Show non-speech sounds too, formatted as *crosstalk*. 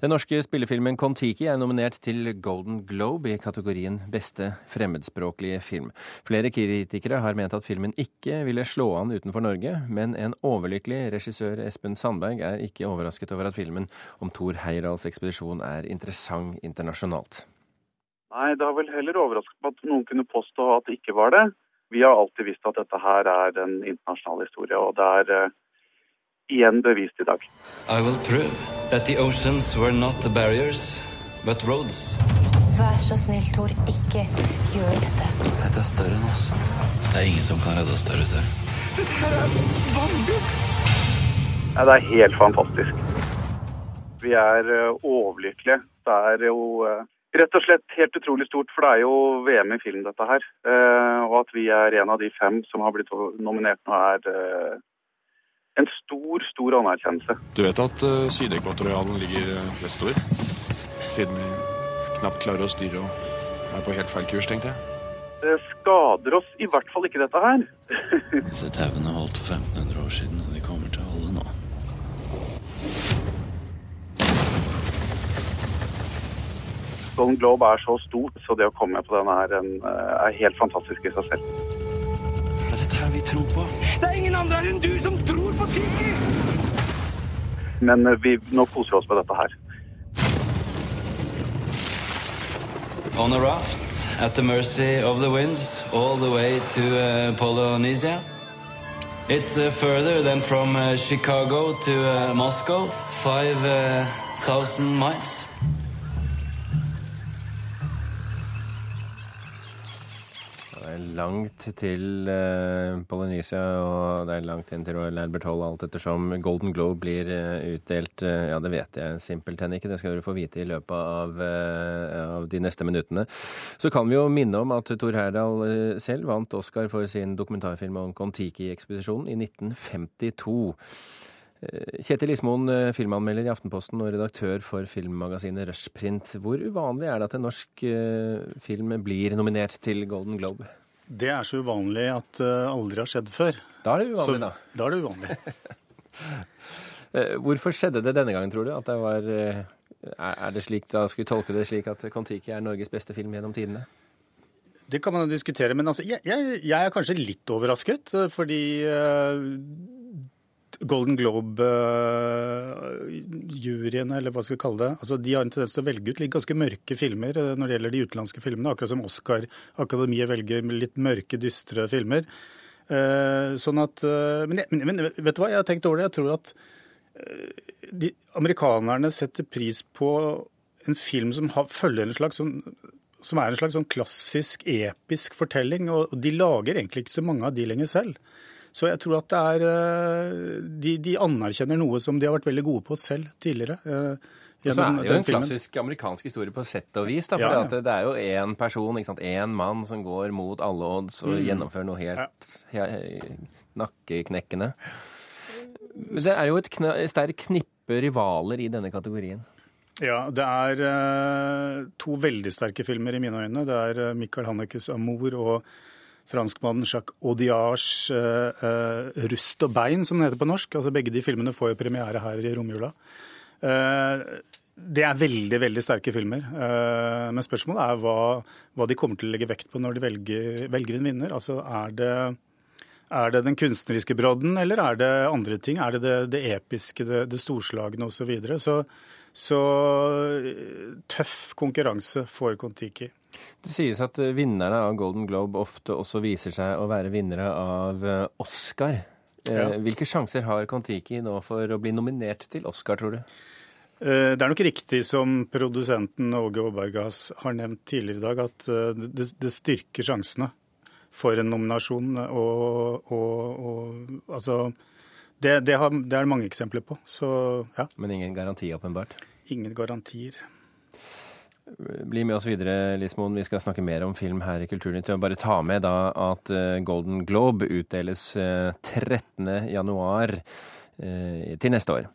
Den norske spillefilmen Kon-Tiki er nominert til Golden Globe i kategorien beste fremmedspråklige film. Flere kritikere har ment at filmen ikke ville slå an utenfor Norge, men en overlykkelig regissør Espen Sandberg er ikke overrasket over at filmen om Thor Heyerdahls ekspedisjon er interessant internasjonalt. Nei, det har vel heller overrasket meg at noen kunne påstå at det ikke var det. Vi har alltid visst at dette her er en internasjonal historie, og det er uh, igjen bevist i dag. I will prove that the oceans were not barriers, but roads. Vær så snill, Tor, ikke gjør dette. Dette er større enn oss. Det er ingen som kan redde oss der ute. Dette her er vanvidd! Ja, det er helt fantastisk. Vi er uh, overlykkelige. Det er jo uh, rett og slett helt utrolig stort, for det er jo VM i film, dette her. Uh, og at vi er en av de fem som har blitt nominert nå, er en stor, stor anerkjennelse. Du vet at uh, Sydekvatorialen ligger uh, vestover? Siden vi knapt klarer å styre og er på helt feil kurs, tenkte jeg. Det skader oss i hvert fall ikke, dette her. *laughs* Disse tauene holdt for 1500 år siden, og de kommer til å holde nå. Golden Globe er så stort, så det å komme på denne her en, uh, er helt fantastisk i seg selv. Det er dette her vi tror på. Er ingen andre enn du som tror på Tiki! Men eh, vi, nå koser vi oss med dette her. On a raft at the mercy of the winds all the way to uh, Polynesia. It's uh, further than from uh, Chicago to uh, Moscow, 5,000 uh, er langt til uh, Polynesia, og det er langt inn til Royal Albert Hall alt ettersom Golden Globe blir uh, utdelt. Uh, ja, det vet jeg simpelthen ikke. Det skal dere få vite i løpet av, av, de neste minuttene. Så kan vi jo minne om at Thor Heyerdahl selv vant Oscar for sin dokumentarfilm om Kon-Tiki-ekspedisjonen i 1952. Kjetil Ismoen, filmanmelder i Aftenposten og redaktør for filmmagasinet Rushprint. Hvor uvanlig er det at en norsk film blir nominert til Golden Globe? Det er så uvanlig at det aldri har skjedd før. Da er det uvanlig, så, da. Da er det uvanlig. *laughs* *laughs* Eh, hvorfor skjedde det denne gangen, tror du? At det var eh, Er det slik, da skulle vi tolke det slik at Kon-Tiki er Norges beste film gjennom tidene? Det kan man diskutere, men altså, jeg, jeg, jeg, er kanskje litt overrasket. Eh, fordi Golden Globe-juryene, eller hva skal vi kalle det, altså de har en tendens til å velge ut litt ganske mørke filmer eh, når det gjelder de utenlandske filmene. Akkurat som Oscar-akademiet velger litt mørke, dystre filmer. Eh, sånn at, eh, men, men, vet du hva, jeg har tenkt over det. Jeg tror at de, amerikanerne setter pris på en film som har, følger en slags sånn som er en slags sånn klassisk, episk fortelling. Og de lager egentlig ikke så mange av de lenger selv. Så jeg tror at det er eh, de, de, anerkjenner noe som de har vært veldig gode på selv tidligere. Eh, og så er det jo en klassisk amerikansk historie på sett og vis. Da, for ja, ja. Det er jo én person, én mann, som går mot alle odds og mm. gjennomfører noe helt ja. nakkeknekkende. Men det er jo et kn sterkt knippe rivaler i denne kategorien. Ja, det er uh, to veldig sterke filmer i mine øyne. Det er uh, Michael Hannekes 'Amour' og franskmannen Jacques Audiage uh, uh, 'Rust og bein', som den heter på norsk. Altså Begge de filmene får jo premiere her i romjula. Uh, det er veldig veldig sterke filmer. Men spørsmålet er hva, hva, de kommer til å legge vekt på når de velger, velger en vinner. Altså er det, er det den kunstneriske brodden, eller er det andre ting? Er det det, det episke, det, det storslagne osv.? Så, så Så tøff konkurranse for Kon-Tiki. Det sies at eh, vinnerne av Golden Globe ofte også viser seg å være vinnere av eh, Oscar. Eh, ja. Hvilke sjanser har Kon-Tiki nå for å bli nominert til Oscar, tror du? Det er nok riktig som produsenten Åge Aabergas har nevnt tidligere i dag, at det, det styrker sjansene for en nominasjon. Og, og, og altså det, det, har, det, er det mange eksempler på. Så, ja. Men ingen garanti, åpenbart? Ingen garantier. Bli med oss videre, Lismoen. Vi skal snakke mer om film her i Kulturnytt. Jeg bare ta med da at eh, Golden Globe utdeles 13. Eh, januar eh, til neste år.